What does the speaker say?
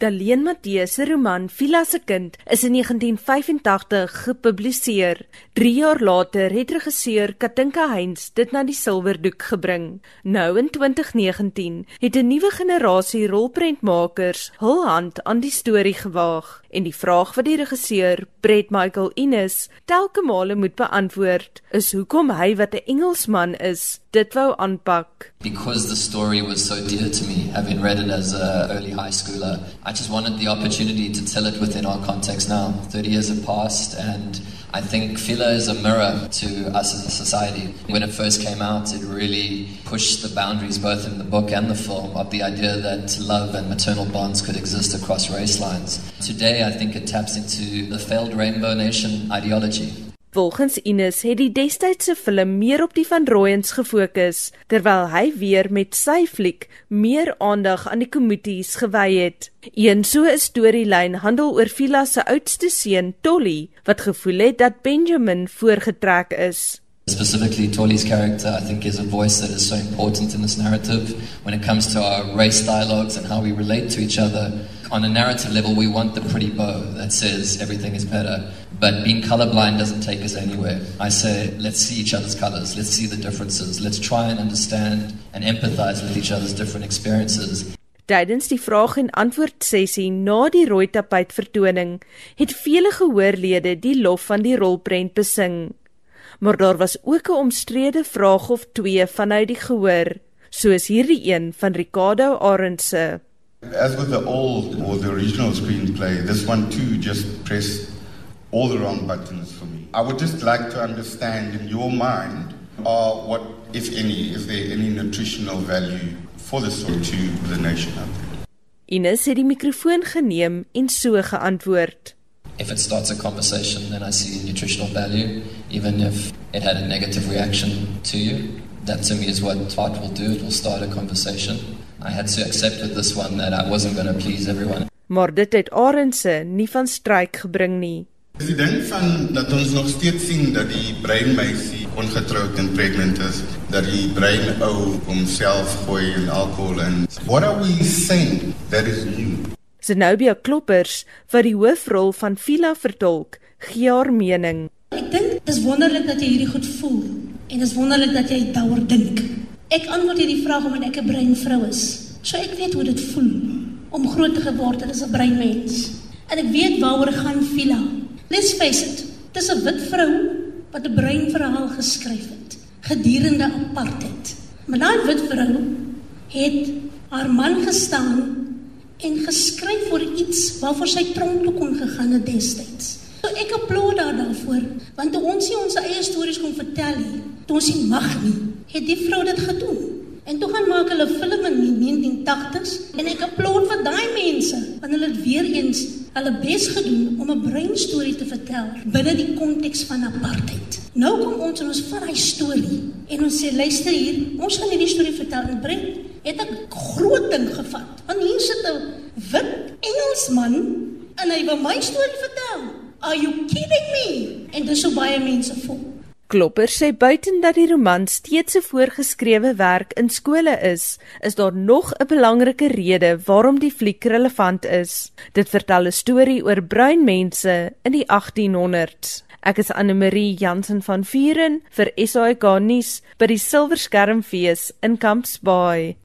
Daleen Matthee se roman Villa se kind is in 1985 gepubliseer. 3 jaar later het regisseur Katinka Heinz dit na die silwerdoek gebring. Nou in 2019 het 'n nuwe generasie rolprentmakers hul hand aan die storie gewaag en die vraag wat die regisseur Brett Michael Innes telke male moet beantwoord is hoekom hy wat 'n Engelsman is dit wou aanpak. Because the story was so dear to me, having read it as a early high schooler, I just wanted the opportunity to tell it within our context now. 30 years have passed and I think Fila is a mirror to us as a society. When it first came out, it really pushed the boundaries, both in the book and the film, of the idea that love and maternal bonds could exist across race lines. Today, I think it taps into the failed Rainbow Nation ideology. Volgens Ines het die destydse film meer op die van Rooyens gefokus, terwyl hy weer met sy fliek meer aandag aan die komitees gewy het. Een so 'n storielyn handel oor Vila se oudste seun, Tolly, wat gevoel het dat Benjamin voorgetrek is. Specifically, Tolly's character, I think, is a voice that is so important in this narrative when it comes to our race dialogues and how we relate to each other. On a narrative level, we want the pretty bow that says everything is better. But being colorblind doesn't take us anywhere. I say, let's see each other's colors, let's see the differences, let's try and understand and empathize with each other's different experiences. Tydens die vraag en antwoord sessie na die rooi tapijt vertoning, het vele gehoorlede die lof van die rolprent besing. Maar daar was ook 'n omstrede vraag of twee vanuit die gehoor, soos hierdie een van Ricardo Arendse. As with the old or the original screenplay, this one too just pressed all the wrong buttons for me. I would just like to understand in your mind, uh, what, if any, is there any nutritional value for the story to the nation out there? Ines het die mikrofoon geneem en so geantwoord. If it starts a conversation, then I see nutritional value, even if it had a negative reaction to you. That to me is what art will do. It will start a conversation. I had to accept with this one that I wasn't going to please everyone. Maar dit het Arendse nie van stryk gebring nie. Die ding van dat ons nog steeds sien dat die breinmeisie ongetroud en pregnant is, dat die brein ou homself gooi in alkohol en what are we saying that is new? Zenobia Kloppers wat die hoofrol van Vila vertolk, gee haar mening. Ek dink dis wonderlik dat jy hierdie goed voel en dis wonderlik dat jy daaroor dink. Ek antwoord hierdie vraag omdat ek 'n breinvrou is. So ek weet hoe dit voel om groot te geword het as 'n breinmens. En ek weet waaroor gaan Vila. Let's face it, dis 'n wit vrou wat 'n breinverhaal geskryf het gedurende apartheid. Maar daai wit vrou het haar man gestaan en geskryf oor iets waarvoor sy tronk toe kon gegaan het destyds. So ek applaud haar daarvoor, want toe ons nie ons eie stories kon vertel nie, toe ons nie mag nie, het die vrou dit gedoen. En toe gaan maak hulle film in die 1980s en ek applaud vir daai mense want hulle het weer eens hulle bes gedoen om 'n breinstorie te vertel binne die konteks van apartheid. Nou kom ons en ons vat hy storie en ons sê luister hier, ons gaan hierdie storie vertel en brein het 'n groot ding gevat. Want hier sit 'n wit Engelsman en hy wil my storie vertel. Are you kidding me? En dis so baie mense voel. Klopper sê buiten dat die roman steeds 'n voorgeskrewe werk in skole is, is daar nog 'n belangrike rede waarom die fliek relevant is. Dit vertel 'n storie oor bruin mense in die 1800s. Ek is Anne Marie Jansen van Vuren vir SAK nuus by die Silverskermfees in Camps Bay.